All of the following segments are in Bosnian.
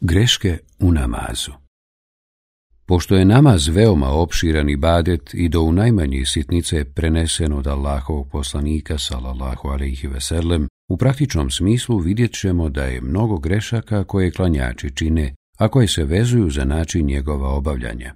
Greške u namazu Pošto je namaz veoma opširan i badet i do u najmanje sitnice prenesen od Allahovog poslanika, salallahu alaihi veselem, u praktičnom smislu vidjet ćemo da je mnogo grešaka koje klanjači čine, a koje se vezuju za način njegova obavljanja.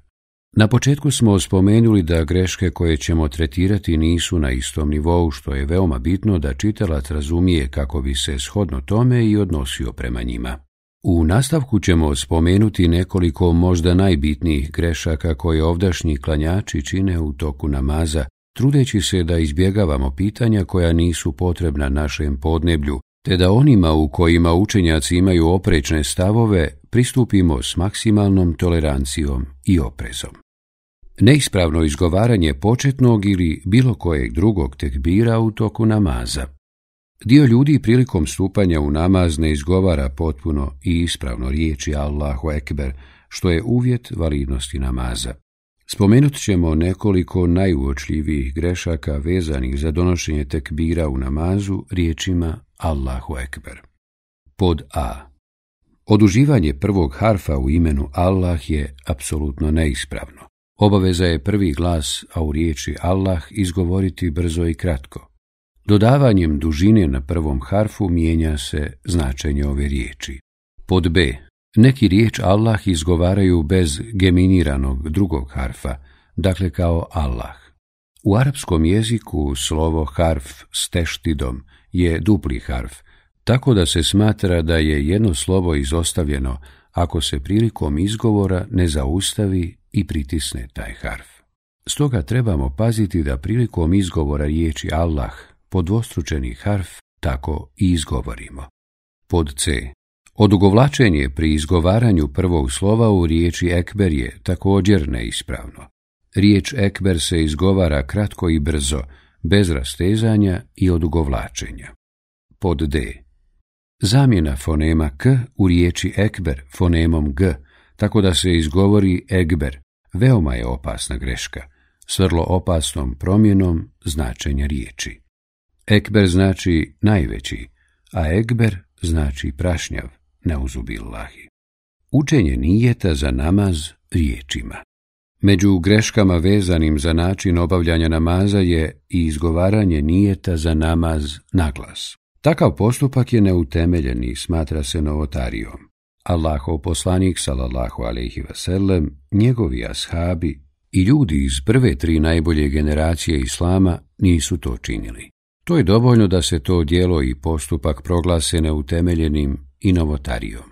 Na početku smo spomenuli da greške koje ćemo tretirati nisu na istom nivou, što je veoma bitno da čitalac razumije kako bi se shodno tome i odnosio prema njima. U nastavku ćemo spomenuti nekoliko možda najbitnijih grešaka koje ovdašnji klanjači čine u toku namaza, trudeći se da izbjegavamo pitanja koja nisu potrebna našem podneblju, te da onima u kojima učenjaci imaju oprečne stavove pristupimo s maksimalnom tolerancijom i oprezom. Neispravno izgovaranje početnog ili bilo kojeg drugog tekbira u toku namaza Dio ljudi prilikom stupanja u namaz ne izgovara potpuno i ispravno riječi Allahu Ekber, što je uvjet validnosti namaza. Spomenut ćemo nekoliko najuočljivijih grešaka vezanih za donošenje tekbira u namazu riječima Allahu Ekber. Pod A. Oduživanje prvog harfa u imenu Allah je apsolutno neispravno. Obaveza je prvi glas, a u riječi Allah izgovoriti brzo i kratko. Dodavanjem dužine na prvom harfu mijenja se značenje ove riječi. Pod B. Neki riječ Allah izgovaraju bez geminiranog drugog harfa, dakle kao Allah. U arapskom jeziku slovo harf s teštidom je dupli harf, tako da se smatra da je jedno slovo izostavljeno ako se prilikom izgovora ne zaustavi i pritisne taj harf. Stoga trebamo paziti da prilikom izgovora riječi Allah podvostručeni harf tako i izgovorimo. Pod C. Odugovlačenje pri izgovaranju prvog slova u riječi ekber je također neispravno. Riječ ekber se izgovara kratko i brzo, bez rastezanja i odugovlačenja. Pod D. Zamjena fonema k u riječi ekber fonemom g, tako da se izgovori egber, veoma je opasna greška, s vrlo opasnom promjenom značenja riječi. Ekber znači najveći, a Ekber znači prašnjav, neuzubillahi. Učenje nijeta za namaz riječima. Među greškama vezanim za način obavljanja namaza je i izgovaranje nijeta za namaz naglas. Takav postupak je neutemeljen i smatra se novotarijom. Allahov poslanik, salallahu alaihi vasallam, njegovi ashabi i ljudi iz prve tri najbolje generacije Islama nisu to činili. To je dovoljno da se to djelo i postupak proglase neutemeljenim i novotarijom.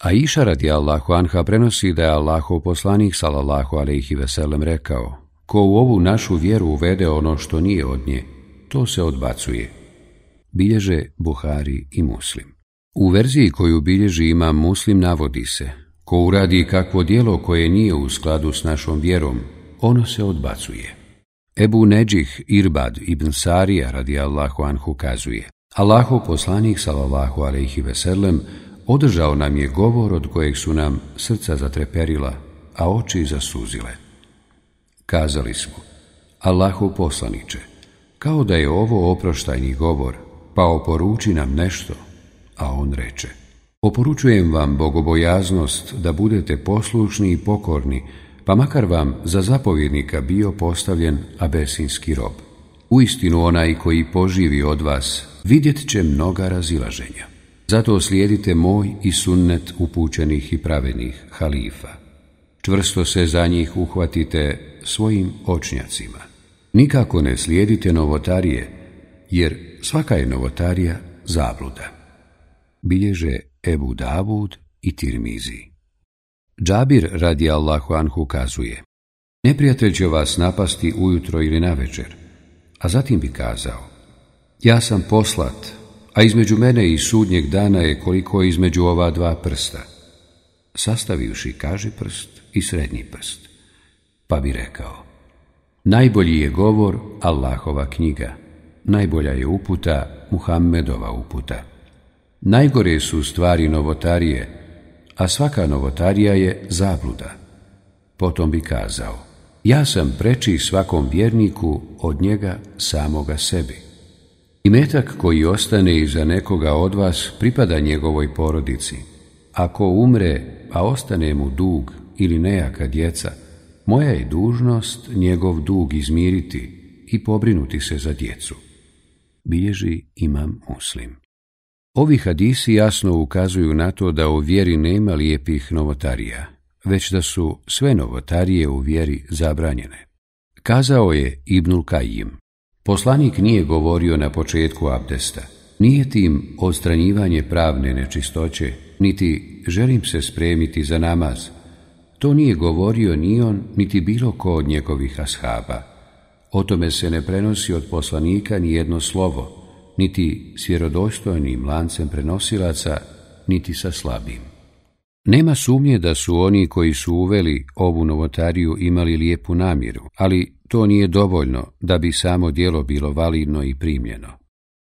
A iša radi Allahu Anha prenosi da je Allahu poslanik salallahu alaihi veselem rekao Ko u ovu našu vjeru uvede ono što nije od nje, to se odbacuje. Bilježe Buhari i Muslim. U verziji koju bilježi ima Muslim navodi se Ko uradi kakvo djelo koje nije u skladu s našom vjerom, ono se odbacuje. Ebu Neđih Irbad ibn Sarija radi Allahu anhu kazuje Allahu poslanik salallahu alaihi veselem održao nam je govor od kojeg su nam srca zatreperila, a oči zasuzile. Kazali smo, Allahu poslaniče, kao da je ovo oproštajni govor, pa oporuči nam nešto, a on reče, oporučujem vam bogobojaznost da budete poslušni i pokorni, pa makar vam za zapovjednika bio postavljen abesinski rob. Uistinu onaj koji poživi od vas vidjet će mnoga razilaženja. Zato slijedite moj i sunnet upućenih i pravenih halifa. Čvrsto se za njih uhvatite svojim očnjacima. Nikako ne slijedite novotarije, jer svaka je novotarija zabluda. Bilježe Ebu Davud i Tirmizi. Džabir radi Allahu Anhu kazuje Neprijatelj će vas napasti ujutro ili navečer, a zatim bi kazao Ja sam poslat, a između mene i sudnjeg dana je koliko je između ova dva prsta. Sastavivši kaži prst i srednji prst, pa bi rekao Najbolji je govor Allahova knjiga, najbolja je uputa Muhammedova uputa. Najgore su stvari novotarije, a svaka novotarija je zabluda. Potom bi kazao, ja sam preči svakom vjerniku od njega samoga sebi. I metak koji ostane iza nekoga od vas pripada njegovoj porodici. Ako umre, a ostane mu dug ili nejaka djeca, moja je dužnost njegov dug izmiriti i pobrinuti se za djecu. Bilježi imam muslim. Ovi hadisi jasno ukazuju na to da u vjeri nema lijepih novotarija, već da su sve novotarije u vjeri zabranjene. Kazao je Ibnul Kajim. Poslanik nije govorio na početku abdesta. Nije tim odstranjivanje pravne nečistoće, niti želim se spremiti za namaz. To nije govorio ni on, niti bilo ko od njegovih ashaba. O tome se ne prenosi od poslanika ni jedno slovo, niti s vjerodostojnim lancem prenosilaca, niti sa slabim. Nema sumnje da su oni koji su uveli ovu novotariju imali lijepu namjeru, ali to nije dovoljno da bi samo djelo bilo validno i primljeno.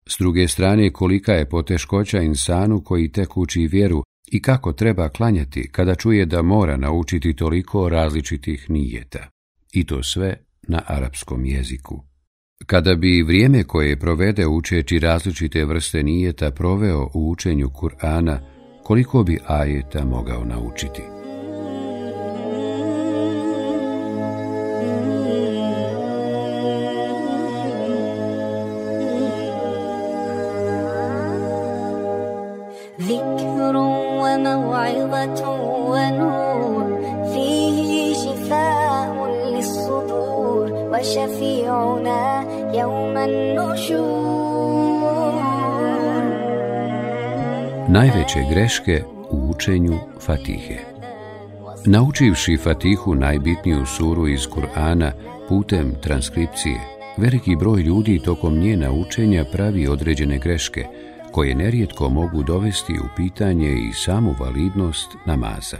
S druge strane, kolika je poteškoća insanu koji tek uči vjeru i kako treba klanjati kada čuje da mora naučiti toliko različitih nijeta. I to sve na arapskom jeziku. Kada bi vrijeme koje provede učeći različite vrste nijeta proveo u učenju Kur'ana, koliko bi ajeta mogao naučiti? Najveće greške u učenju Fatihe Naučivši Fatihu najbitniju suru iz Kur'ana putem transkripcije, veliki broj ljudi tokom njena učenja pravi određene greške, koje nerijetko mogu dovesti u pitanje i samu validnost namaza.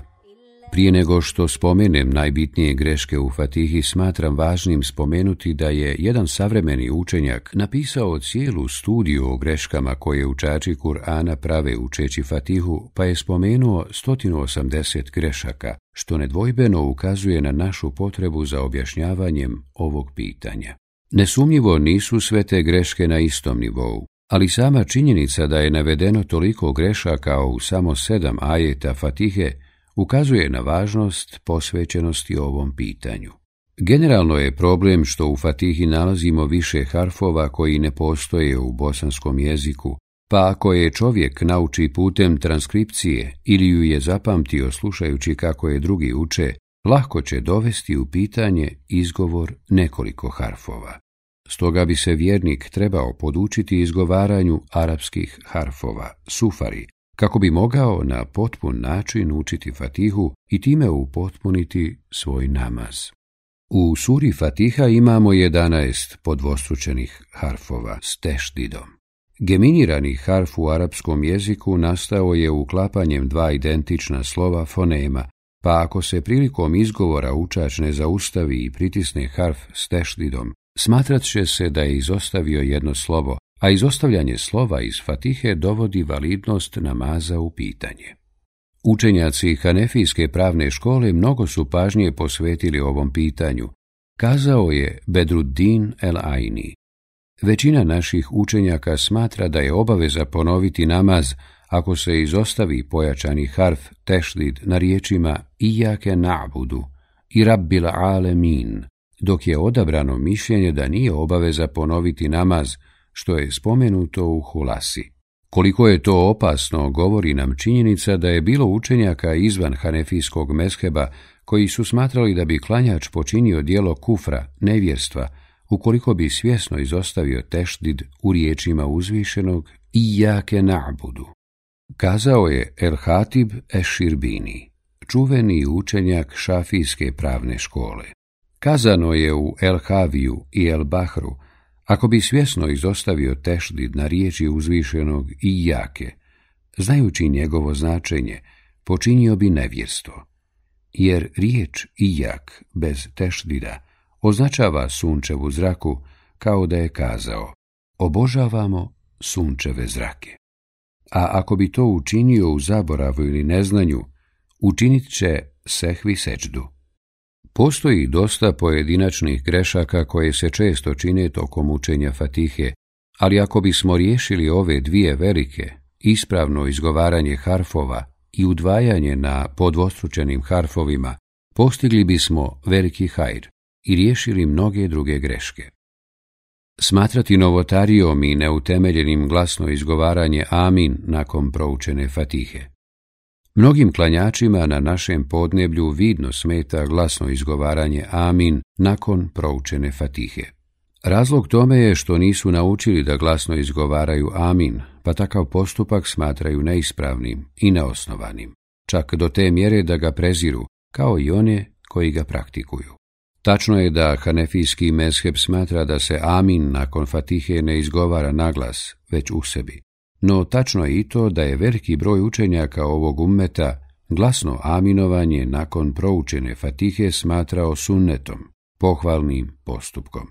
Prije nego što spomenem najbitnije greške u Fatihi, smatram važnim spomenuti da je jedan savremeni učenjak napisao cijelu studiju o greškama koje učači Kur'ana prave učeći Fatihu, pa je spomenuo 180 grešaka, što nedvojbeno ukazuje na našu potrebu za objašnjavanjem ovog pitanja. Nesumnjivo nisu sve te greške na istom nivou, ali sama činjenica da je navedeno toliko grešaka u samo sedam ajeta Fatihe – ukazuje na važnost posvećenosti ovom pitanju. Generalno je problem što u Fatihi nalazimo više harfova koji ne postoje u bosanskom jeziku, pa ako je čovjek nauči putem transkripcije ili ju je zapamtio slušajući kako je drugi uče, lahko će dovesti u pitanje izgovor nekoliko harfova. Stoga bi se vjernik trebao podučiti izgovaranju arapskih harfova, sufari, kako bi mogao na potpun način učiti Fatihu i time upotpuniti svoj namaz. U suri Fatiha imamo 11 podvostručenih harfova s teštidom. Geminirani harf u arapskom jeziku nastao je uklapanjem dva identična slova fonema, pa ako se prilikom izgovora učač ne zaustavi i pritisne harf s teštidom, smatrat će se da je izostavio jedno slovo, a izostavljanje slova iz Fatihe dovodi validnost namaza u pitanje. Učenjaci Hanefijske pravne škole mnogo su pažnje posvetili ovom pitanju, kazao je Bedruddin El Aini. Većina naših učenjaka smatra da je obaveza ponoviti namaz ako se izostavi pojačani harf tešlid na riječima Ijake na'budu i Rabbil alemin, dok je odabrano mišljenje da nije obaveza ponoviti namaz što je spomenuto u Hulasi. Koliko je to opasno, govori nam činjenica da je bilo učenjaka izvan hanefijskog mesheba koji su smatrali da bi klanjač počinio dijelo kufra, nevjerstva, ukoliko bi svjesno izostavio teštid u riječima uzvišenog i jake nabudu. Kazao je Hatib Eširbini, čuveni učenjak šafijske pravne škole. Kazano je u El Haviju i El Bahru ako bi svjesno izostavio tešdid na riječi uzvišenog i jake, znajući njegovo značenje, počinio bi nevjesto. Jer riječ i jak bez tešdida označava sunčevu zraku kao da je kazao obožavamo sunčeve zrake. A ako bi to učinio u zaboravu ili neznanju, učinit će sehvi sečdu. Postoji dosta pojedinačnih grešaka koje se često čine tokom učenja Fatihe, ali ako bismo riješili ove dvije velike, ispravno izgovaranje harfova i udvajanje na podvostručenim harfovima, postigli bismo veliki hajr i riješili mnoge druge greške. Smatrati novotarijom i neutemeljenim glasno izgovaranje amin nakon proučene fatihe. Mnogim klanjačima na našem podneblju vidno smeta glasno izgovaranje amin nakon proučene fatihe. Razlog tome je što nisu naučili da glasno izgovaraju amin, pa takav postupak smatraju neispravnim i neosnovanim, čak do te mjere da ga preziru, kao i one koji ga praktikuju. Tačno je da hanefijski mezheb smatra da se amin nakon fatihe ne izgovara naglas, već u sebi. No tačno je i to da je veliki broj učenjaka ovog ummeta glasno aminovanje nakon proučene fatihe smatrao sunnetom, pohvalnim postupkom.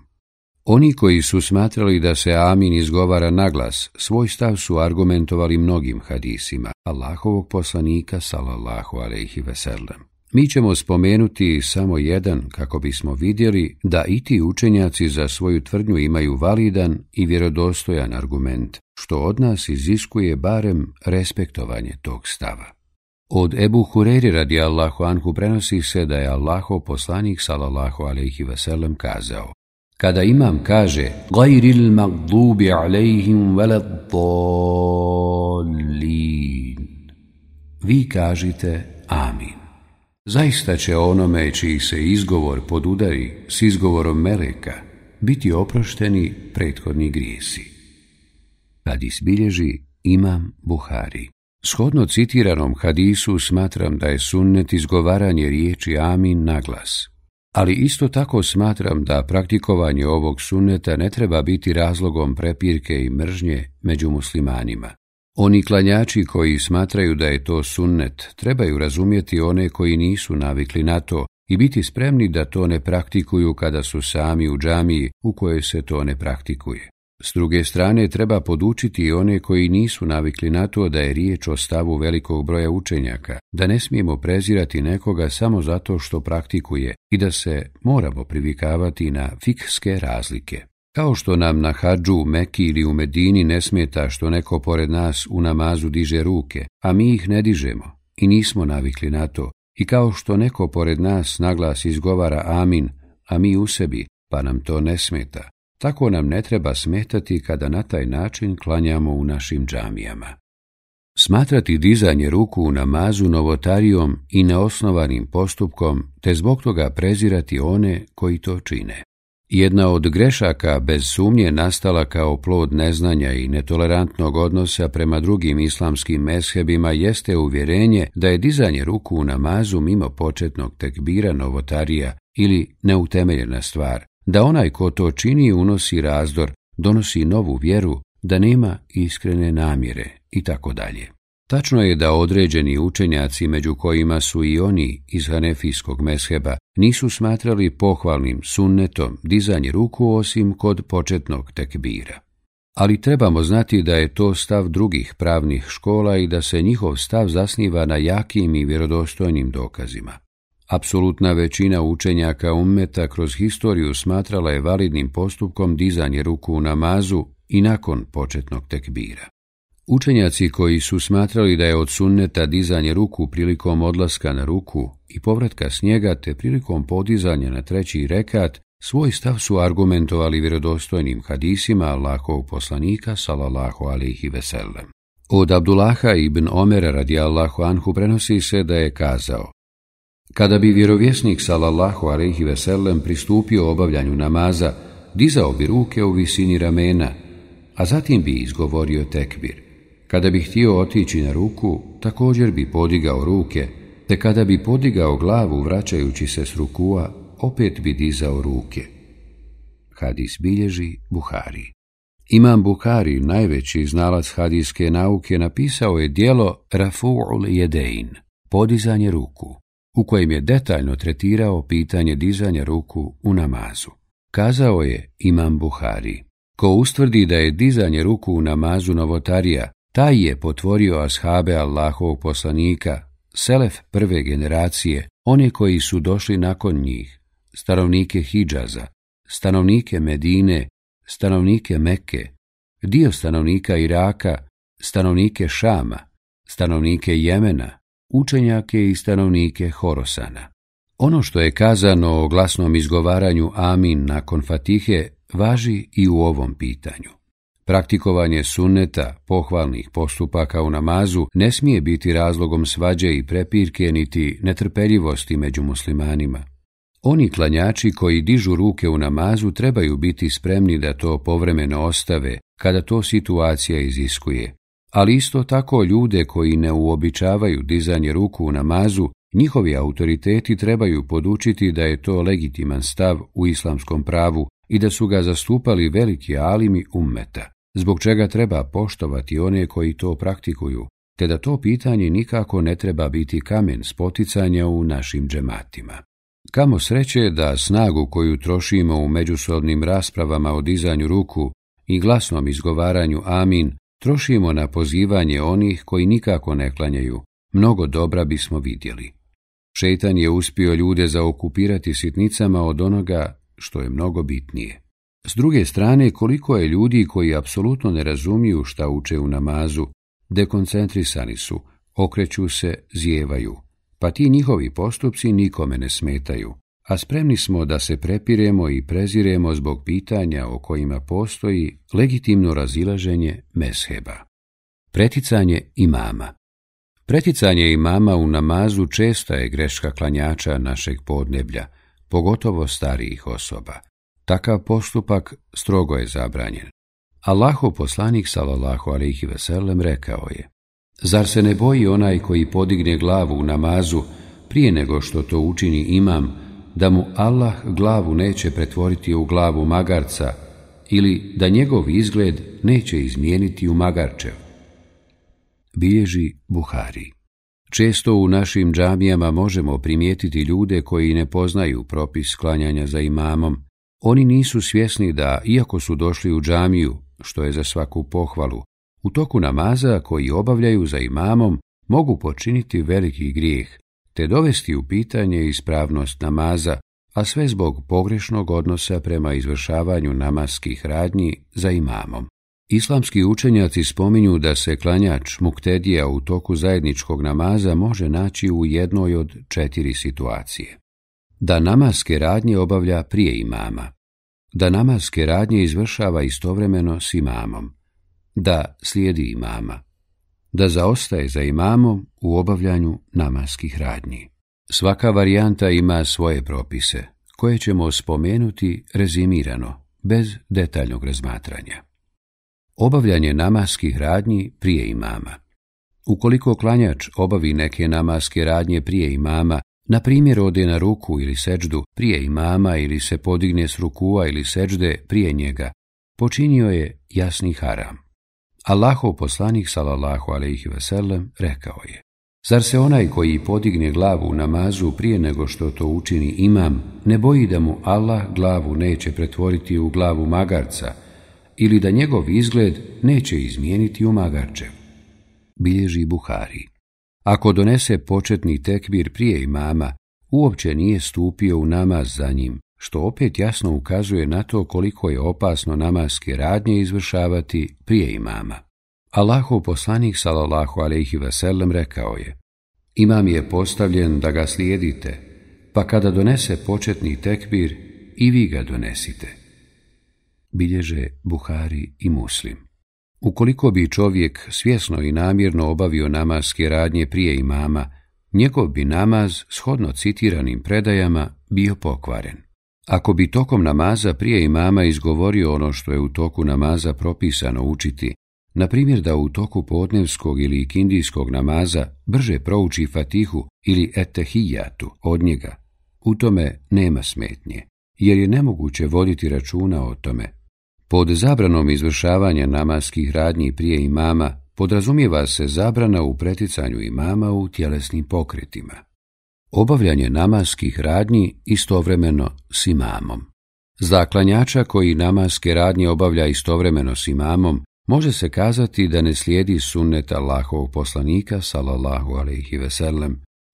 Oni koji su smatrali da se amin izgovara naglas, svoj stav su argumentovali mnogim hadisima Allahovog poslanika sallallahu alejhi ve sellem. Mi ćemo spomenuti samo jedan kako bismo vidjeli da i ti učenjaci za svoju tvrdnju imaju validan i vjerodostojan argument, što od nas iziskuje barem respektovanje tog stava. Od Ebu Hureri radi Allahu Anhu prenosi se da je Allaho poslanik salallahu alaihi veselem kazao Kada imam kaže magdubi Vi kažite Zaista će onome čiji se izgovor podudari s izgovorom Meleka biti oprošteni prethodni grijesi. Kad bilježi Imam Buhari. Shodno citiranom hadisu smatram da je sunnet izgovaranje riječi amin na glas. Ali isto tako smatram da praktikovanje ovog sunneta ne treba biti razlogom prepirke i mržnje među muslimanima. Oni klanjači koji smatraju da je to sunnet, trebaju razumjeti one koji nisu navikli na to i biti spremni da to ne praktikuju kada su sami u džamiji u kojoj se to ne praktikuje. S druge strane, treba podučiti i one koji nisu navikli na to da je riječ o stavu velikog broja učenjaka, da ne smijemo prezirati nekoga samo zato što praktikuje i da se moramo privikavati na fikske razlike. Kao što nam na hađu u Meki ili u Medini ne smeta što neko pored nas u namazu diže ruke, a mi ih ne dižemo i nismo navikli na to, i kao što neko pored nas naglas izgovara amin, a mi u sebi, pa nam to ne smeta, tako nam ne treba smetati kada na taj način klanjamo u našim džamijama. Smatrati dizanje ruku u namazu novotarijom i neosnovanim postupkom, te zbog toga prezirati one koji to čine. Jedna od grešaka bez sumnje nastala kao plod neznanja i netolerantnog odnosa prema drugim islamskim meshebima jeste uvjerenje da je dizanje ruku u namazu mimo početnog tekbira novotarija ili neutemeljena stvar, da onaj ko to čini unosi razdor, donosi novu vjeru, da nema iskrene namjere i tako dalje. Tačno je da određeni učenjaci, među kojima su i oni iz Hanefijskog mesheba, nisu smatrali pohvalnim sunnetom dizanje ruku osim kod početnog tekbira. Ali trebamo znati da je to stav drugih pravnih škola i da se njihov stav zasniva na jakim i vjerodostojnim dokazima. Apsolutna većina učenjaka ummeta kroz historiju smatrala je validnim postupkom dizanje ruku u namazu i nakon početnog tekbira. Učenjaci koji su smatrali da je od sunneta dizanje ruku prilikom odlaska na ruku i povratka snijega te prilikom podizanja na treći rekat, svoj stav su argumentovali vjerodostojnim hadisima Allahov poslanika salallahu alihi veselem. Od Abdullaha ibn Omera Allahu anhu prenosi se da je kazao Kada bi vjerovjesnik salallahu alihi veselem pristupio obavljanju namaza, dizao bi ruke u visini ramena, a zatim bi izgovorio tekbir. Kada bi htio otići na ruku, također bi podigao ruke, te kada bi podigao glavu vraćajući se s rukua, opet bi dizao ruke. Hadis bilježi Buhari. Imam Buhari, najveći znalac hadijske nauke, napisao je dijelo Rafu'ul Jedein, podizanje ruku, u kojem je detaljno tretirao pitanje dizanja ruku u namazu. Kazao je Imam Buhari, ko ustvrdi da je dizanje ruku u namazu novotarija, taj je potvorio ashabe Allahovog poslanika, selef prve generacije, one koji su došli nakon njih, stanovnike Hidžaza, stanovnike Medine, stanovnike Meke, dio stanovnika Iraka, stanovnike Šama, stanovnike Jemena, učenjake i stanovnike Horosana. Ono što je kazano o glasnom izgovaranju Amin nakon Fatihe važi i u ovom pitanju. Praktikovanje sunneta, pohvalnih postupaka u namazu, ne smije biti razlogom svađe i prepirke niti netrpeljivosti među muslimanima. Oni klanjači koji dižu ruke u namazu trebaju biti spremni da to povremeno ostave, kada to situacija iziskuje. Ali isto tako ljude koji ne uobičavaju dizanje ruku u namazu, njihovi autoriteti trebaju podučiti da je to legitiman stav u islamskom pravu i da su ga zastupali veliki alimi ummeta zbog čega treba poštovati one koji to praktikuju, te da to pitanje nikako ne treba biti kamen spoticanja u našim džematima. Kamo sreće da snagu koju trošimo u međusobnim raspravama o dizanju ruku i glasnom izgovaranju amin trošimo na pozivanje onih koji nikako ne klanjaju, mnogo dobra bismo vidjeli. Šetan je uspio ljude zaokupirati sitnicama od onoga što je mnogo bitnije. S druge strane, koliko je ljudi koji apsolutno ne razumiju šta uče u namazu, dekoncentrisani su, okreću se, zjevaju, pa ti njihovi postupci nikome ne smetaju, a spremni smo da se prepiremo i preziremo zbog pitanja o kojima postoji legitimno razilaženje mesheba. Preticanje imama Preticanje imama u namazu česta je greška klanjača našeg podneblja, pogotovo starijih osoba. Takav postupak strogo je zabranjen. Allahov poslanik sallallahu ve sellem rekao je Zar se ne boji onaj koji podigne glavu u namazu prije nego što to učini imam, da mu Allah glavu neće pretvoriti u glavu magarca ili da njegov izgled neće izmijeniti u magarčev? Biježi Buhari Često u našim džamijama možemo primijetiti ljude koji ne poznaju propis sklanjanja za imamom, oni nisu svjesni da, iako su došli u džamiju, što je za svaku pohvalu, u toku namaza koji obavljaju za imamom mogu počiniti veliki grijeh, te dovesti u pitanje ispravnost namaza, a sve zbog pogrešnog odnosa prema izvršavanju namaskih radnji za imamom. Islamski učenjaci spominju da se klanjač muktedija u toku zajedničkog namaza može naći u jednoj od četiri situacije da namaske radnje obavlja prije imama, da namaske radnje izvršava istovremeno s imamom, da slijedi imama, da zaostaje za imamom u obavljanju namaskih radnji. Svaka varijanta ima svoje propise, koje ćemo spomenuti rezimirano, bez detaljnog razmatranja. Obavljanje namaskih radnji prije imama Ukoliko klanjač obavi neke namaske radnje prije imama, na primjer, ode na ruku ili seđdu prije imama ili se podigne s rukua ili seđde prije njega, počinio je jasni haram. Allahov poslanik sallallahu alaihi ve rekao je: Zar se onaj koji podigne glavu u namazu prije nego što to učini imam, ne boji da mu Allah glavu neće pretvoriti u glavu magarca ili da njegov izgled neće izmijeniti u magarče? Bilježi Buhari. Ako donese početni tekbir prije imama, uopće nije stupio u namaz za njim, što opet jasno ukazuje na to koliko je opasno namaske radnje izvršavati prije imama. Allahov poslanik sallallahu alejhi ve sellem rekao je: Imam je postavljen da ga slijedite, pa kada donese početni tekbir i vi ga donesite. Bilježe Buhari i Muslim. Ukoliko bi čovjek svjesno i namjerno obavio namaske radnje prije imama, njegov bi namaz, shodno citiranim predajama, bio pokvaren. Ako bi tokom namaza prije imama izgovorio ono što je u toku namaza propisano učiti, na primjer da u toku podnevskog ili kindijskog namaza brže prouči fatihu ili etehijatu od njega, u tome nema smetnje, jer je nemoguće voditi računa o tome pod zabranom izvršavanja namaskih radnji prije imama podrazumijeva se zabrana u preticanju imama u tjelesnim pokretima. Obavljanje namaskih radnji istovremeno s imamom. Zaklanjača koji namaske radnje obavlja istovremeno s imamom može se kazati da ne slijedi sunnet Allahovog poslanika sallallahu alejhi ve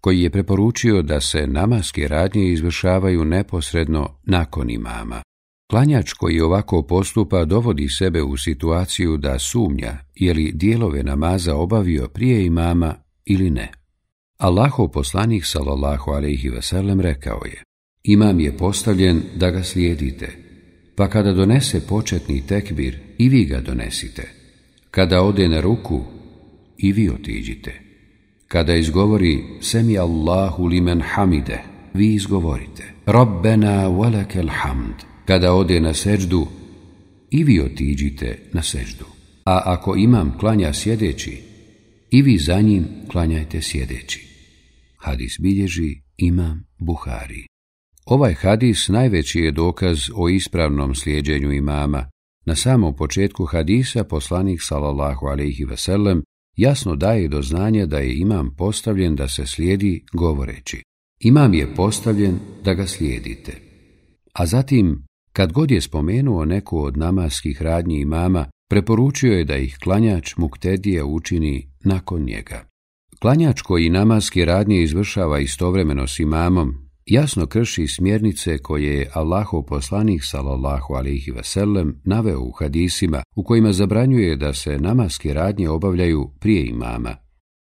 koji je preporučio da se namaske radnje izvršavaju neposredno nakon imama Klanjač koji ovako postupa dovodi sebe u situaciju da sumnja je li dijelove namaza obavio prije imama ili ne. Allahov poslanik sallallahu alejhi ve sellem rekao je: Imam je postavljen da ga slijedite, pa kada donese početni tekbir i vi ga donesite. Kada ode na ruku i vi otiđite. Kada izgovori semi Allahu limen hamide, vi izgovorite Rabbena walakel hamd kada ode na seždu, i vi otiđite na seždu. A ako imam klanja sjedeći, i vi za njim klanjajte sjedeći. Hadis bilježi imam Buhari. Ovaj hadis najveći je dokaz o ispravnom slijeđenju imama. Na samom početku hadisa poslanik sallallahu alejhi ve jasno daje do znanja da je imam postavljen da se slijedi govoreći. Imam je postavljen da ga slijedite. A zatim kad god je spomenuo neku od namaskih radnji imama, preporučio je da ih klanjač Muktedije učini nakon njega. Klanjač koji namaske radnje izvršava istovremeno s imamom, jasno krši smjernice koje je Allahov poslanik sallallahu i veselem naveo u hadisima u kojima zabranjuje da se namaske radnje obavljaju prije imama.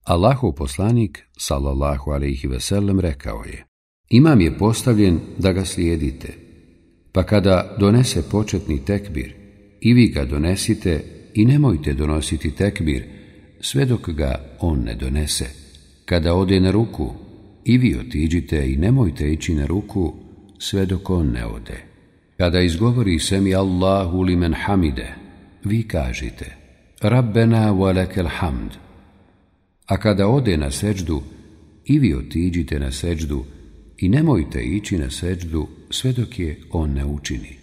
Allahov poslanik sallallahu i veselem rekao je Imam je postavljen da ga slijedite, pa kada donese početni tekbir, i vi ga donesite i nemojte donositi tekbir, sve dok ga on ne donese. Kada ode na ruku, i vi otiđite i nemojte ići na ruku, sve dok on ne ode. Kada izgovori semi Allahu limen hamide, vi kažite Rabbena walekel hamd. A kada ode na seđdu, i vi otiđite na seđdu i nemojte ići na seđdu sve dok je on ne učini.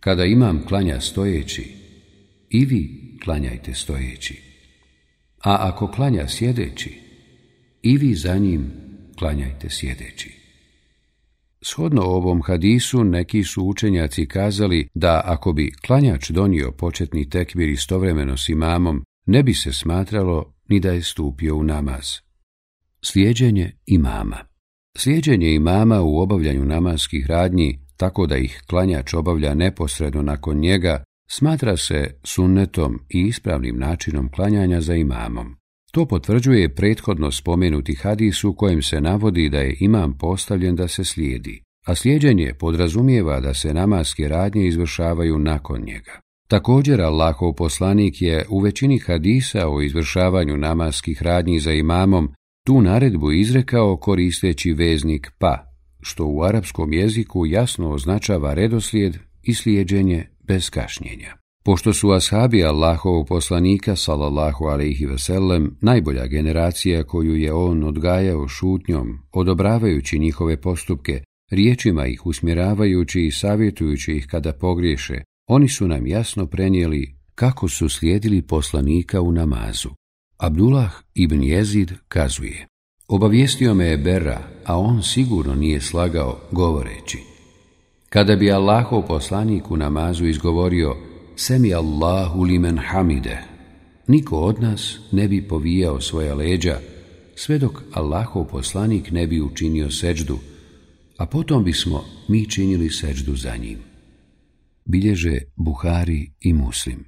Kada imam klanja stojeći, i vi klanjajte stojeći. A ako klanja sjedeći, i vi za njim klanjajte sjedeći. Shodno ovom hadisu neki su učenjaci kazali da ako bi klanjač donio početni tekbir istovremeno s imamom, ne bi se smatralo ni da je stupio u namaz. Slijeđenje imama Slijedjenje imama u obavljanju namaskih radnji, tako da ih klanjač obavlja neposredno nakon njega, smatra se sunnetom i ispravnim načinom klanjanja za imamom. To potvrđuje prethodno spomenuti hadis u kojem se navodi da je imam postavljen da se slijedi, a slijedjenje podrazumijeva da se namaske radnje izvršavaju nakon njega. Također Allahov poslanik je u većini hadisa o izvršavanju namaskih radnji za imamom tu naredbu izrekao koristeći veznik pa, što u arapskom jeziku jasno označava redoslijed i slijeđenje bez kašnjenja. Pošto su ashabi Allahovog poslanika, salallahu alaihi veselem, najbolja generacija koju je on odgajao šutnjom, odobravajući njihove postupke, riječima ih usmjeravajući i savjetujući ih kada pogriješe, oni su nam jasno prenijeli kako su slijedili poslanika u namazu. Abdullah ibn Jezid kazuje Obavijestio me je Bera, a on sigurno nije slagao govoreći Kada bi Allahov poslanik u namazu izgovorio Semi Allahu limen hamide Niko od nas ne bi povijao svoja leđa sve dok Allahov poslanik ne bi učinio seđdu, a potom bismo mi činili seđdu za njim. Bilježe Buhari i Muslim.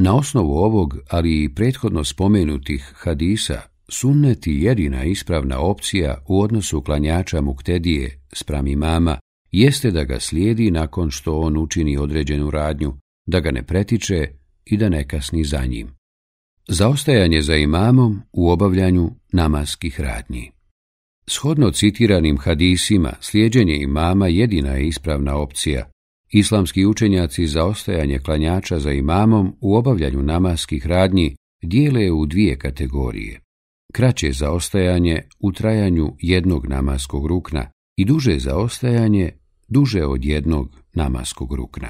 Na osnovu ovog, ali i prethodno spomenutih hadisa, sunneti jedina ispravna opcija u odnosu klanjača muktedije spram imama, jeste da ga slijedi nakon što on učini određenu radnju, da ga ne pretiče i da ne kasni za njim. Zaostajanje za imamom u obavljanju namaskih radnji. Shodno citiranim hadisima, slijedjenje imama jedina je ispravna opcija, Islamski učenjaci za ostajanje klanjača za imamom u obavljanju namaskih radnji dijele u dvije kategorije. Kraće zaostajanje u trajanju jednog namaskog rukna i duže zaostajanje duže od jednog namaskog rukna.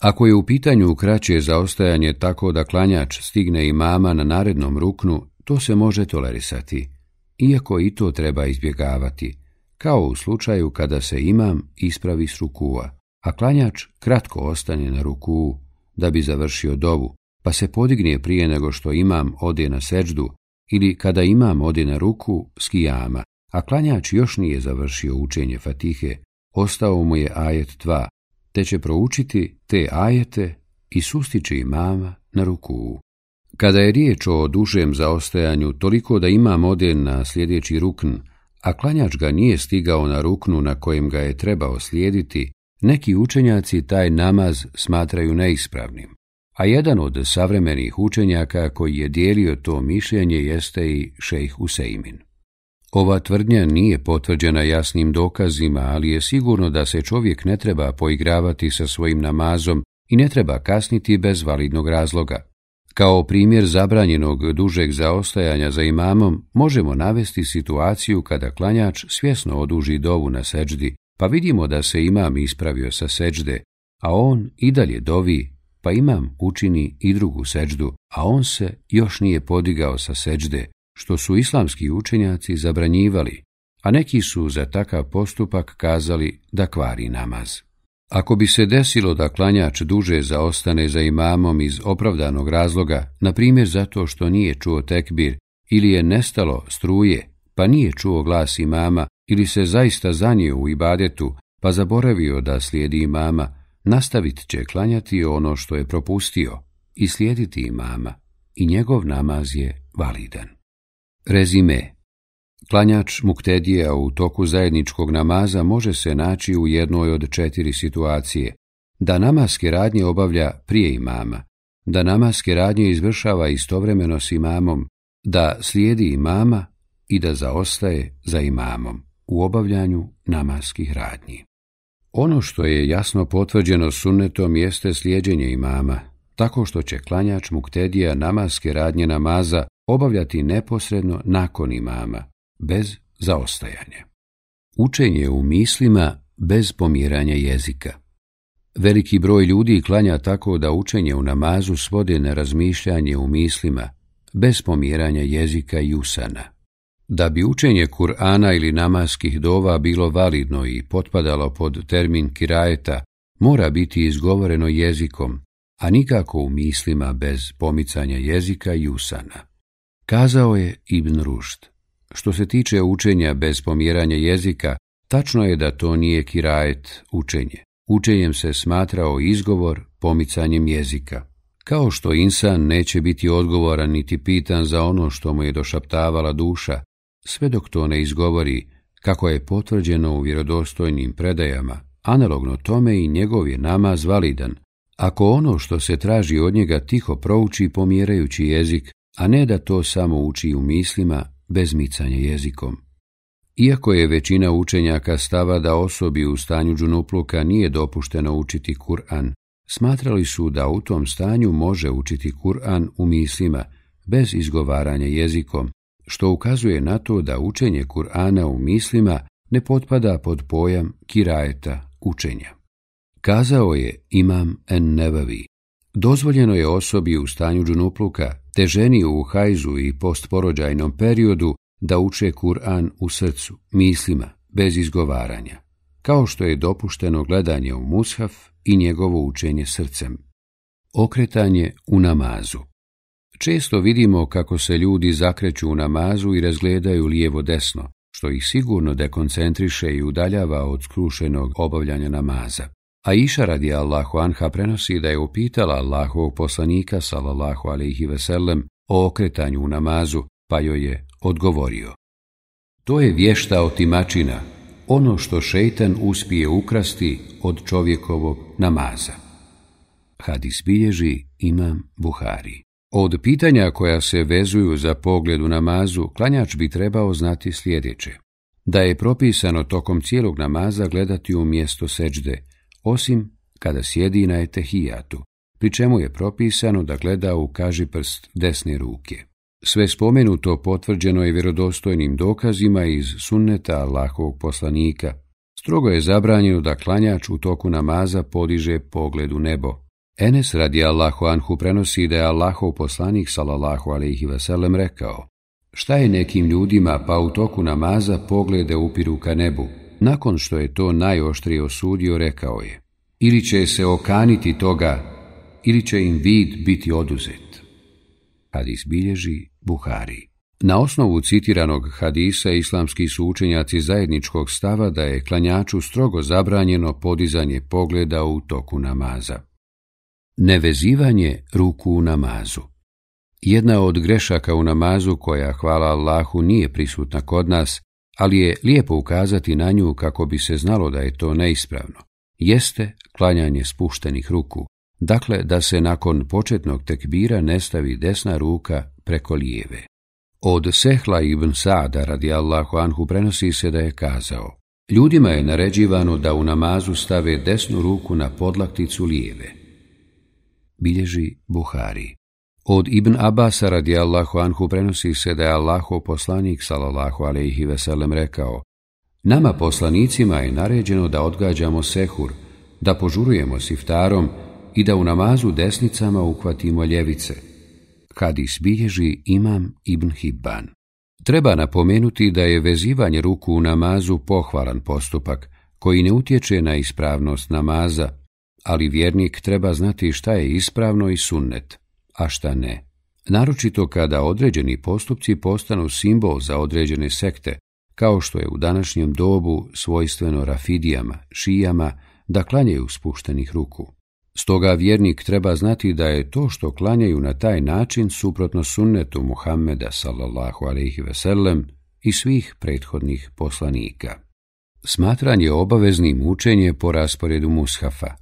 Ako je u pitanju kraće zaostajanje tako da klanjač stigne imama na narednom ruknu, to se može tolerisati, iako i to treba izbjegavati, kao u slučaju kada se imam ispravi s rukua, a klanjač kratko ostane na ruku da bi završio dovu, pa se podigne prije nego što imam ode na seđdu ili kada imam ode na ruku skijama, a klanjač još nije završio učenje fatihe, ostao mu je ajet 2, te će proučiti te ajete i sustići imama na ruku. Kada je riječ o dužem zaostajanju, toliko da imam ode na sljedeći rukn, a klanjač ga nije stigao na ruknu na kojem ga je trebao slijediti, neki učenjaci taj namaz smatraju neispravnim, a jedan od savremenih učenjaka koji je dijelio to mišljenje jeste i šejh Useimin. Ova tvrdnja nije potvrđena jasnim dokazima, ali je sigurno da se čovjek ne treba poigravati sa svojim namazom i ne treba kasniti bez validnog razloga. Kao primjer zabranjenog dužeg zaostajanja za imamom možemo navesti situaciju kada klanjač svjesno oduži dovu na seđdi, pa vidimo da se imam ispravio sa seđde, a on i dalje dovi, pa imam učini i drugu seđdu, a on se još nije podigao sa seđde, što su islamski učenjaci zabranjivali, a neki su za takav postupak kazali da kvari namaz. Ako bi se desilo da klanjač duže zaostane za imamom iz opravdanog razloga, na primjer zato što nije čuo tekbir ili je nestalo struje, pa nije čuo glas imama, ili se zaista zanio u ibadetu, pa zaboravio da slijedi imama, nastavit će klanjati ono što je propustio i slijediti imama, i njegov namaz je validan. Rezime Klanjač muktedija u toku zajedničkog namaza može se naći u jednoj od četiri situacije. Da namaske radnje obavlja prije imama, da namaske radnje izvršava istovremeno s imamom, da slijedi imama i da zaostaje za imamom u obavljanju namaskih radnji. Ono što je jasno potvrđeno sunnetom jeste i imama, tako što će klanjač muktedija namaske radnje namaza obavljati neposredno nakon imama, bez zaostajanja. Učenje u mislima bez pomiranja jezika. Veliki broj ljudi klanja tako da učenje u namazu svode na razmišljanje u mislima, bez pomiranja jezika i usana. Da bi učenje Kur'ana ili namaskih dova bilo validno i potpadalo pod termin kirajeta, mora biti izgovoreno jezikom, a nikako u mislima bez pomicanja jezika i usana. Kazao je Ibn Rušt. Što se tiče učenja bez pomjeranja jezika, tačno je da to nije kirajet učenje. Učenjem se smatrao izgovor pomicanjem jezika. Kao što insan neće biti odgovoran niti pitan za ono što mu je došaptavala duša, sve dok to ne izgovori, kako je potvrđeno u vjerodostojnim predajama, analogno tome i njegov je namaz validan, ako ono što se traži od njega tiho prouči pomjerajući jezik, a ne da to samo uči u mislima bez micanja jezikom. Iako je većina učenjaka stava da osobi u stanju džunupluka nije dopušteno učiti Kur'an, smatrali su da u tom stanju može učiti Kur'an u mislima, bez izgovaranja jezikom, što ukazuje na to da učenje Kur'ana u mislima ne potpada pod pojam kirajeta učenja. Kazao je imam en nevavi. Dozvoljeno je osobi u stanju džunupluka, te ženi u hajzu i postporođajnom periodu da uče Kur'an u srcu, mislima, bez izgovaranja, kao što je dopušteno gledanje u mushaf i njegovo učenje srcem. Okretanje u namazu Često vidimo kako se ljudi zakreću u namazu i razgledaju lijevo desno, što ih sigurno dekoncentriše i udaljava od skrušenog obavljanja namaza. A Iša radi Allahu Anha prenosi da je upitala Allahovog poslanika sallallahu alaihi veselem o okretanju u namazu, pa joj je odgovorio. To je vješta otimačina, ono što šeitan uspije ukrasti od čovjekovog namaza. Hadis bilježi imam Buhari. Od pitanja koja se vezuju za pogled u namazu, klanjač bi trebao znati sljedeće. Da je propisano tokom cijelog namaza gledati u mjesto seđde, osim kada sjedi na etehijatu, pri čemu je propisano da gleda u kaži prst desne ruke. Sve spomenuto potvrđeno je vjerodostojnim dokazima iz sunneta Allahovog poslanika. Strogo je zabranjeno da klanjač u toku namaza podiže pogled u nebo. Enes radi Allahu Anhu prenosi da je Allahov poslanik salallahu alaihi veselem rekao Šta je nekim ljudima pa u toku namaza poglede upiru ka nebu? Nakon što je to najoštrije osudio rekao je Ili će se okaniti toga, ili će im vid biti oduzet. Hadis bilježi Buhari. Na osnovu citiranog hadisa islamski su učenjaci zajedničkog stava da je klanjaču strogo zabranjeno podizanje pogleda u toku namaza. Nevezivanje ruku u namazu Jedna od grešaka u namazu koja, hvala Allahu, nije prisutna kod nas, ali je lijepo ukazati na nju kako bi se znalo da je to neispravno, jeste klanjanje spuštenih ruku, dakle da se nakon početnog tekbira ne stavi desna ruka preko lijeve. Od Sehla ibn Sada radi Allahu Anhu prenosi se da je kazao Ljudima je naređivano da u namazu stave desnu ruku na podlakticu lijeve bilježi Buhari. Od Ibn Abasa radijallahu anhu prenosi se da je Allahov poslanik sallallahu alaihi veselem rekao Nama poslanicima je naređeno da odgađamo sehur, da požurujemo siftarom i da u namazu desnicama uhvatimo ljevice. Hadis bilježi Imam Ibn Hibban. Treba napomenuti da je vezivanje ruku u namazu pohvalan postupak, koji ne utječe na ispravnost namaza, ali vjernik treba znati šta je ispravno i sunnet, a šta ne. Naročito kada određeni postupci postanu simbol za određene sekte, kao što je u današnjem dobu svojstveno rafidijama, šijama, da klanjaju spuštenih ruku. Stoga vjernik treba znati da je to što klanjaju na taj način suprotno sunnetu Muhammeda sallallahu alaihi veselem i svih prethodnih poslanika. Smatranje obaveznim učenje po rasporedu mushafa,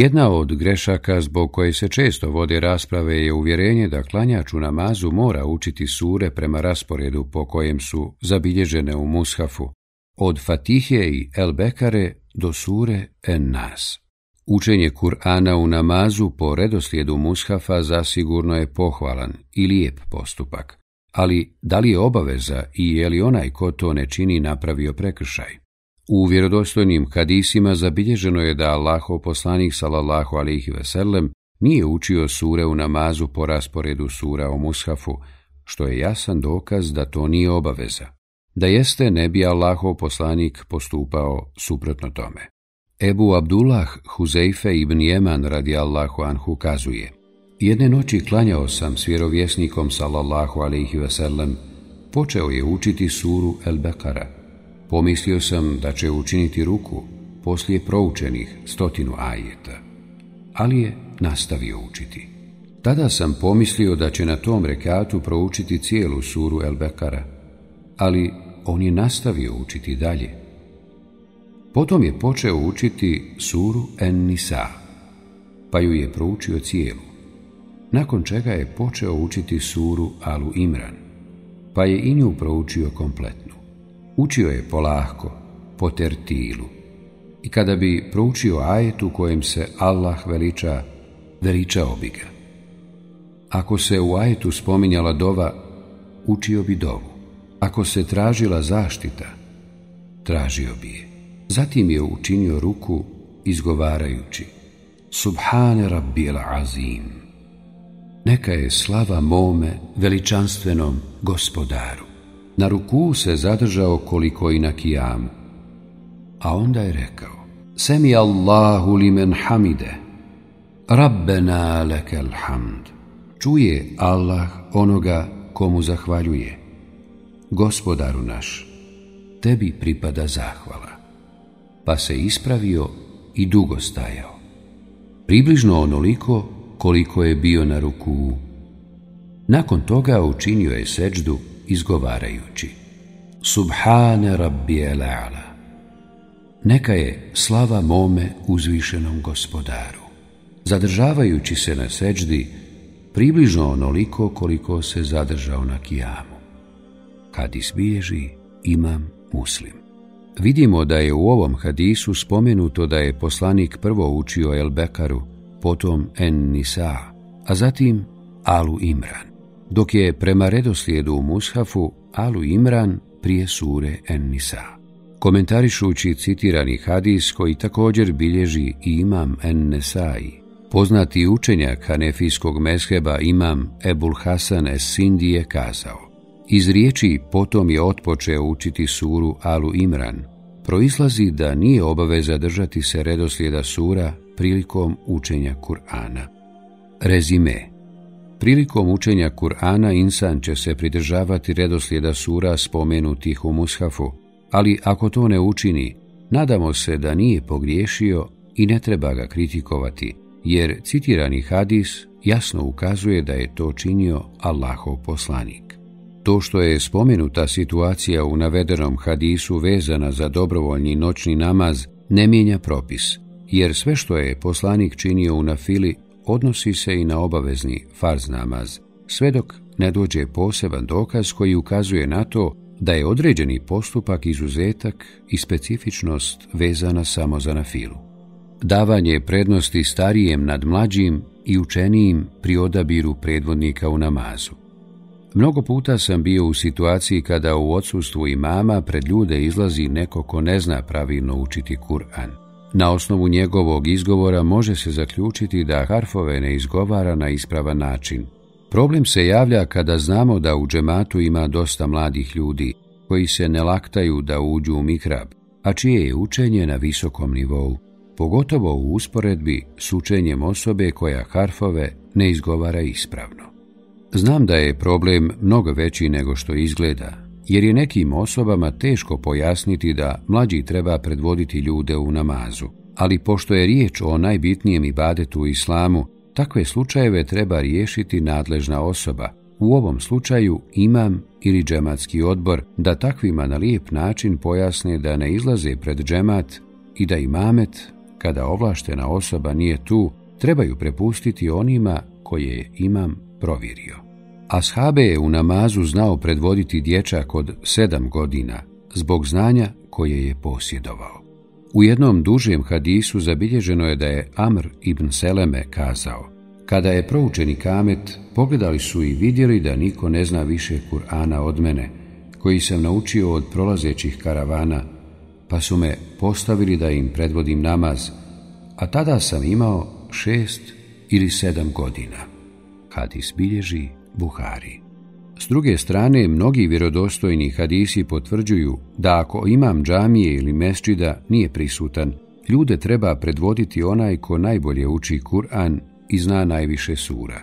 jedna od grešaka zbog koje se često vode rasprave je uvjerenje da klanjač u namazu mora učiti sure prema rasporedu po kojem su zabilježene u mushafu, od fatihe i El Bekare do sure En Nas. Učenje Kur'ana u namazu po redoslijedu mushafa zasigurno je pohvalan i lijep postupak, ali da li je obaveza i je li onaj ko to ne čini napravio prekršaj? U vjerodostojnim hadisima zabilježeno je da Allahov poslanik sallallahu alihi veselem nije učio sure u namazu po rasporedu sura o mushafu, što je jasan dokaz da to nije obaveza. Da jeste, ne bi Allahov poslanik postupao suprotno tome. Ebu Abdullah Huzeife ibn Jeman radi Allahu anhu kazuje Jedne noći klanjao sam s vjerovjesnikom sallallahu alihi veselem počeo je učiti suru El Bekara, Pomislio sam da će učiniti ruku poslije proučenih stotinu ajeta, ali je nastavio učiti. Tada sam pomislio da će na tom rekatu proučiti cijelu suru El Bekara, ali on je nastavio učiti dalje. Potom je počeo učiti suru En Nisa, pa ju je proučio cijelu, nakon čega je počeo učiti suru Alu Imran, pa je i nju proučio komplet. Učio je polahko, po tertilu. I kada bi proučio ajet u kojem se Allah veliča, veličao bi ga. Ako se u ajetu spominjala dova, učio bi dovu. Ako se tražila zaštita, tražio bi je. Zatim je učinio ruku izgovarajući Subhane Rabbil Azim. Neka je slava mome veličanstvenom gospodaru. Na ruku se zadržao koliko i na kijamu. A onda je rekao, Semi Allahu li men hamide, Rabbena lekel Čuje Allah onoga komu zahvaljuje. Gospodaru naš, tebi pripada zahvala. Pa se ispravio i dugo stajao. Približno onoliko koliko je bio na ruku. Nakon toga učinio je seđdu izgovarajući Subhane Rabbi ala Neka je slava mome uzvišenom gospodaru. Zadržavajući se na seđdi, približno onoliko koliko se zadržao na kijamu. Kad izbježi, imam muslim. Vidimo da je u ovom hadisu spomenuto da je poslanik prvo učio El Bekaru, potom En Nisa, a zatim Alu Imran dok je prema redoslijedu u Mushafu Alu Imran prije sure En-Nisa. Komentarišući citirani hadis koji također bilježi imam En-Nesai, poznati učenjak hanefijskog mesheba imam Ebul Hasan Es-Sindi je kazao iz riječi potom je otpočeo učiti suru Alu Imran, proizlazi da nije obaveza držati se redoslijeda sura prilikom učenja Kur'ana. Rezime Prilikom učenja Kur'ana insan će se pridržavati redoslijeda sura spomenutih u mushafu, ali ako to ne učini, nadamo se da nije pogriješio i ne treba ga kritikovati, jer citirani hadis jasno ukazuje da je to činio Allahov poslanik. To što je spomenuta situacija u navedenom hadisu vezana za dobrovoljni noćni namaz ne mijenja propis, jer sve što je poslanik činio u nafili odnosi se i na obavezni farz namaz, sve dok ne dođe poseban dokaz koji ukazuje na to da je određeni postupak izuzetak i specifičnost vezana samo za nafilu. Davanje prednosti starijem nad mlađim i učenijim pri odabiru predvodnika u namazu. Mnogo puta sam bio u situaciji kada u odsustvu imama pred ljude izlazi neko ko ne zna pravilno učiti Kur'an. Na osnovu njegovog izgovora može se zaključiti da harfove ne izgovara na ispravan način. Problem se javlja kada znamo da u džematu ima dosta mladih ljudi koji se ne laktaju da uđu u mihrab, a čije je učenje na visokom nivou, pogotovo u usporedbi s učenjem osobe koja harfove ne izgovara ispravno. Znam da je problem mnogo veći nego što izgleda, jer je nekim osobama teško pojasniti da mlađi treba predvoditi ljude u namazu. Ali pošto je riječ o najbitnijem ibadetu u islamu, takve slučajeve treba riješiti nadležna osoba, u ovom slučaju imam ili džematski odbor, da takvima na lijep način pojasne da ne izlaze pred džemat i da imamet, kada ovlaštena osoba nije tu, trebaju prepustiti onima koje je imam provjerio. Ashabe je u namazu znao predvoditi dječak od sedam godina zbog znanja koje je posjedovao. U jednom dužijem hadisu zabilježeno je da je Amr ibn Seleme kazao Kada je proučeni kamet, pogledali su i vidjeli da niko ne zna više Kur'ana od mene, koji sam naučio od prolazećih karavana, pa su me postavili da im predvodim namaz, a tada sam imao šest ili sedam godina. Hadis bilježi Buhari. S druge strane, mnogi vjerodostojni hadisi potvrđuju da ako imam džamije ili mesčida nije prisutan, ljude treba predvoditi onaj ko najbolje uči Kur'an i zna najviše sura.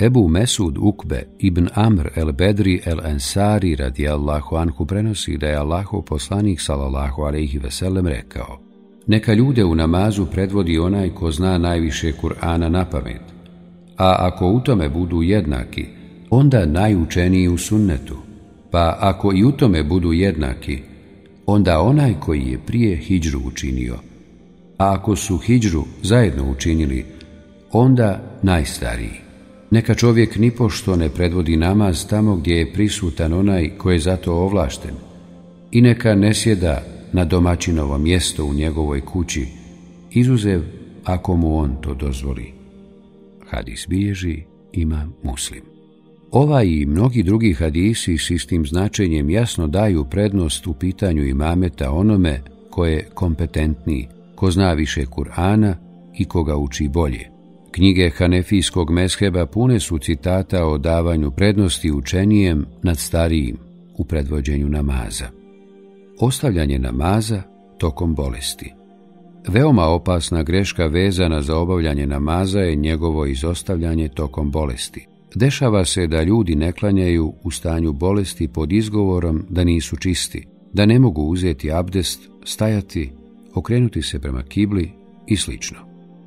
Ebu Mesud Ukbe ibn Amr el Bedri el Ansari radi Allahu Anhu prenosi da je Allahu poslanik salallahu alaihi veselem rekao Neka ljude u namazu predvodi onaj ko zna najviše Kur'ana na pamet, a ako u tome budu jednaki, onda najučeniji u sunnetu, pa ako i u tome budu jednaki, onda onaj koji je prije hijđru učinio, a ako su hijđru zajedno učinili, onda najstariji. Neka čovjek nipošto ne predvodi namaz tamo gdje je prisutan onaj koji je zato ovlašten i neka ne sjeda na domaćinovo mjesto u njegovoj kući, izuzev ako mu on to dozvoli. Hadis bilježi ima muslim. Ova i mnogi drugi hadisi s istim značenjem jasno daju prednost u pitanju imameta onome ko je kompetentniji, ko zna više Kur'ana i koga uči bolje. Knjige Hanefijskog mesheba pune su citata o davanju prednosti učenijem nad starijim u predvođenju namaza. Ostavljanje namaza tokom bolesti. Veoma opasna greška vezana za obavljanje namaza je njegovo izostavljanje tokom bolesti. Dešava se da ljudi ne klanjaju u stanju bolesti pod izgovorom da nisu čisti, da ne mogu uzeti abdest, stajati, okrenuti se prema kibli i sl.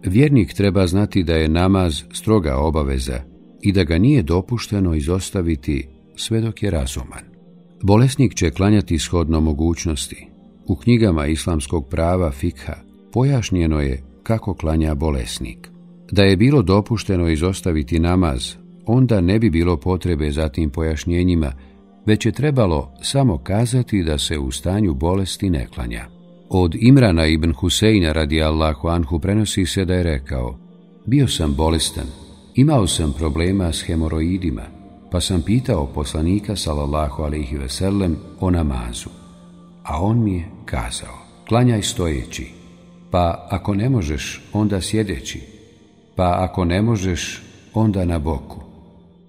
Vjernik treba znati da je namaz stroga obaveza i da ga nije dopušteno izostaviti sve dok je razuman. Bolesnik će klanjati shodno mogućnosti. U knjigama islamskog prava fikha pojašnjeno je kako klanja bolesnik. Da je bilo dopušteno izostaviti namaz, onda ne bi bilo potrebe za tim pojašnjenjima, već je trebalo samo kazati da se u stanju bolesti ne klanja. Od Imrana ibn Huseina radi Allahu Anhu prenosi se da je rekao Bio sam bolestan, imao sam problema s hemoroidima, pa sam pitao poslanika sallallahu alaihi veselem o namazu, a on mi je kazao, klanjaj stojeći, pa ako ne možeš, onda sjedeći, pa ako ne možeš, onda na boku.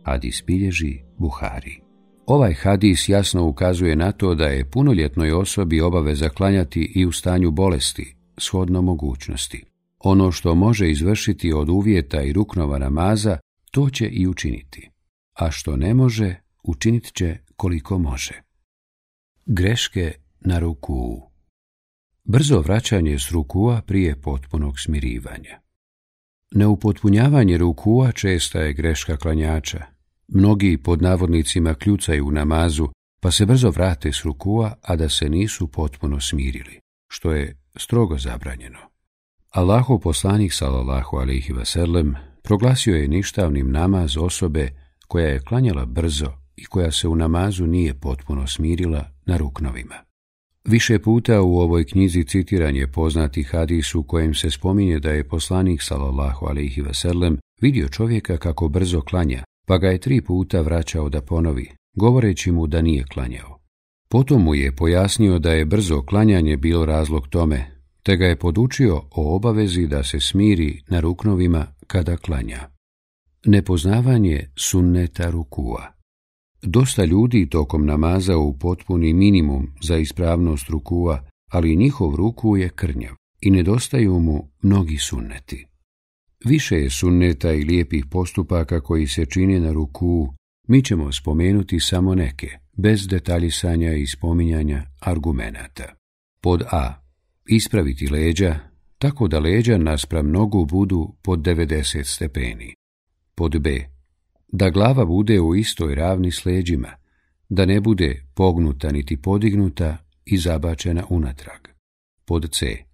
Hadis bilježi Buhari. Ovaj hadis jasno ukazuje na to da je punoljetnoj osobi obaveza klanjati i u stanju bolesti, shodno mogućnosti. Ono što može izvršiti od uvjeta i ruknova namaza, to će i učiniti. A što ne može, učinit će koliko može. Greške na ruku Brzo vraćanje s rukua prije potpunog smirivanja. Neupotpunjavanje rukua česta je greška klanjača. Mnogi pod navodnicima kljucaju namazu, pa se brzo vrate s rukua, a da se nisu potpuno smirili, što je strogo zabranjeno. Allahov poslanik sallallahu alaihi Vaselem proglasio je ništavnim namaz osobe koja je klanjala brzo i koja se u namazu nije potpuno smirila na ruknovima. Više puta u ovoj knjizi citiran je poznati hadis u kojem se spominje da je poslanik sallallahu alaihi veselem vidio čovjeka kako brzo klanja, pa ga je tri puta vraćao da ponovi, govoreći mu da nije klanjao. Potom mu je pojasnio da je brzo klanjanje bilo razlog tome, te ga je podučio o obavezi da se smiri na ruknovima kada klanja. Nepoznavanje sunneta rukua Dosta ljudi tokom namaza u potpuni minimum za ispravnost rukua, ali njihov ruku je krnjav i nedostaju mu mnogi sunneti. Više je sunneta i lijepih postupaka koji se čine na ruku, mi ćemo spomenuti samo neke, bez detaljisanja i spominjanja argumenata. Pod A. Ispraviti leđa, tako da leđa naspram nogu budu pod 90 stepeni. Pod B da glava bude u istoj ravni s leđima, da ne bude pognuta niti podignuta i zabačena unatrag. Pod C.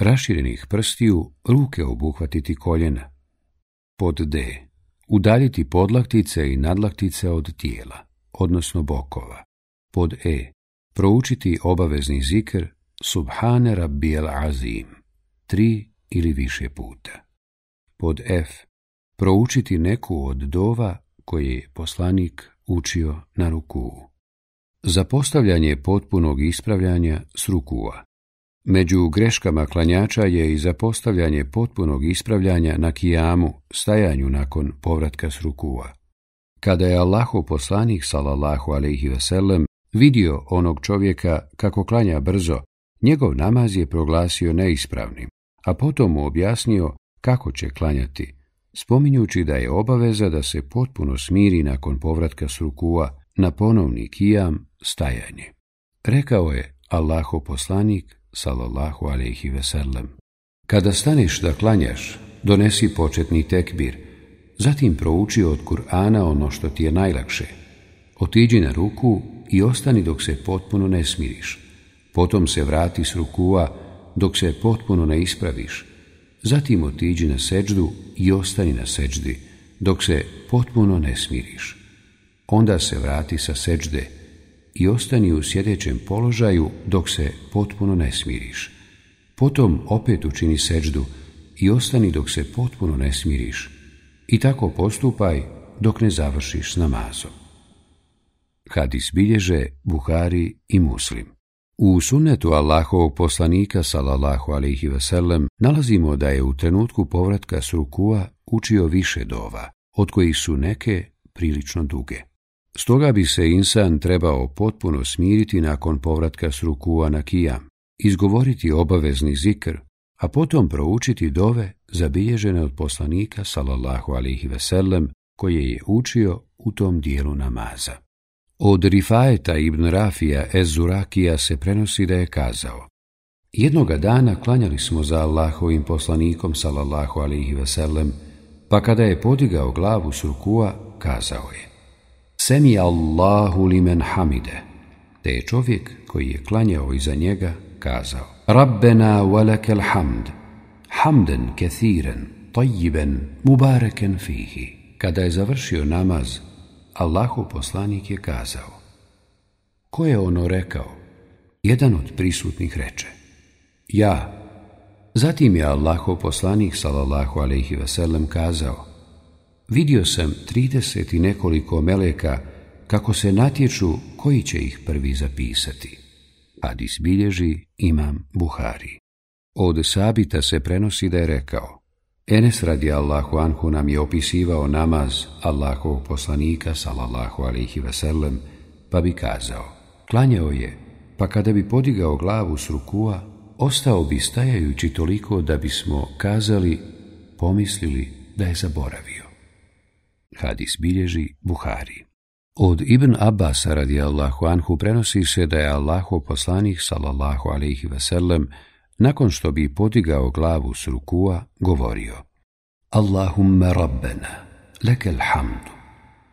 Raširenih prstiju ruke obuhvatiti koljena. Pod D. Udaljiti podlaktice i nadlaktice od tijela, odnosno bokova. Pod E. Proučiti obavezni zikr Subhane Rabbijel Azim, tri ili više puta. Pod F proučiti neku od dova koje je poslanik učio na ruku. Za postavljanje potpunog ispravljanja s rukua. Među greškama klanjača je i za postavljanje potpunog ispravljanja na kijamu, stajanju nakon povratka s rukua. Kada je Allahu poslanik salallahu alaihi veselem vidio onog čovjeka kako klanja brzo, njegov namaz je proglasio neispravnim, a potom mu objasnio kako će klanjati, spominjući da je obaveza da se potpuno smiri nakon povratka s rukua na ponovni kijam stajanje. Rekao je Allaho poslanik, salallahu alaihi veselam. kada staneš da klanjaš, donesi početni tekbir, zatim prouči od Kur'ana ono što ti je najlakše. Otiđi na ruku i ostani dok se potpuno ne smiriš. Potom se vrati s rukua dok se potpuno ne ispraviš Zatim otiđi na seđdu i ostani na seđdi, dok se potpuno ne smiriš. Onda se vrati sa seđde i ostani u sjedećem položaju dok se potpuno ne smiriš. Potom opet učini seđdu i ostani dok se potpuno ne smiriš. I tako postupaj dok ne završiš s namazom. Hadis bilježe Buhari i Muslim. U sunnetu Allahovog poslanika sallallahu alihi veselem nalazimo da je u trenutku povratka s rukua učio više dova, od kojih su neke prilično duge. Stoga bi se insan trebao potpuno smiriti nakon povratka s rukua na kijam, izgovoriti obavezni zikr, a potom proučiti dove zabilježene od poslanika salallahu alihi veselem koje je učio u tom dijelu namaza. Od Rifaeta ibn Rafija Ezurakija se prenosi da je kazao Jednoga dana klanjali smo za Allahovim poslanikom sallallahu alihi veselem, pa kada je podigao glavu surkua, rukua, kazao je Semi Allahu limen hamide, te je čovjek koji je klanjao iza njega kazao Rabbena walakel hamd, hamden kethiren, tajiben, mubareken fihi. Kada je završio namaz, Allahov poslanik je kazao, ko je ono rekao? Jedan od prisutnih reče, ja. Zatim je Allahov poslanik, salallahu alaihi kazao, vidio sam trideset i nekoliko meleka kako se natječu koji će ih prvi zapisati. Hadis bilježi imam Buhari. Od Sabita se prenosi da je rekao Enes radi Allahu Anhu nam je opisivao namaz Allahovog poslanika sallallahu alihi veselem, pa bi kazao, klanjao je, pa kada bi podigao glavu s rukua, ostao bi stajajući toliko da bismo kazali, pomislili da je zaboravio. Hadis bilježi Buhari. Od Ibn Abbas radi Allahu Anhu prenosi se da je Allahov poslanik sallallahu alaihi veselem nakon što bi podigao glavu s rukua, govorio Allahumma rabbana, lekel hamdu,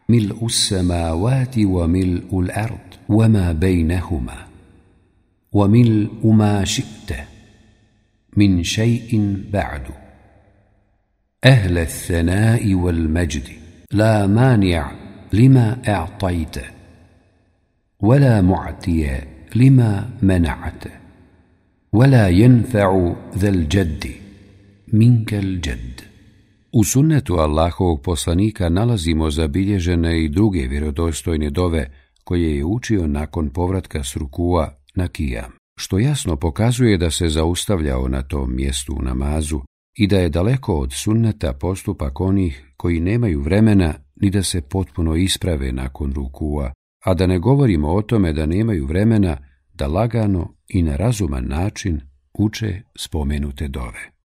mil'u samavati wa mil ul ard, wa ma bejnehuma, wa mil uma šikte, min še'in ba'du. أهل الثناء والمجد لا مانع لما أعطيت ولا معتي لما منعت ولا ينفع ذا الجد منك الجد U sunnetu Allahovog poslanika nalazimo zabilježene i druge vjerodostojne dove koje je učio nakon povratka s rukua na kijam, što jasno pokazuje da se zaustavljao na tom mjestu u namazu i da je daleko od sunneta postupak onih koji nemaju vremena ni da se potpuno isprave nakon rukua, a da ne govorimo o tome da nemaju vremena da lagano i na razuman način uče spomenute dove.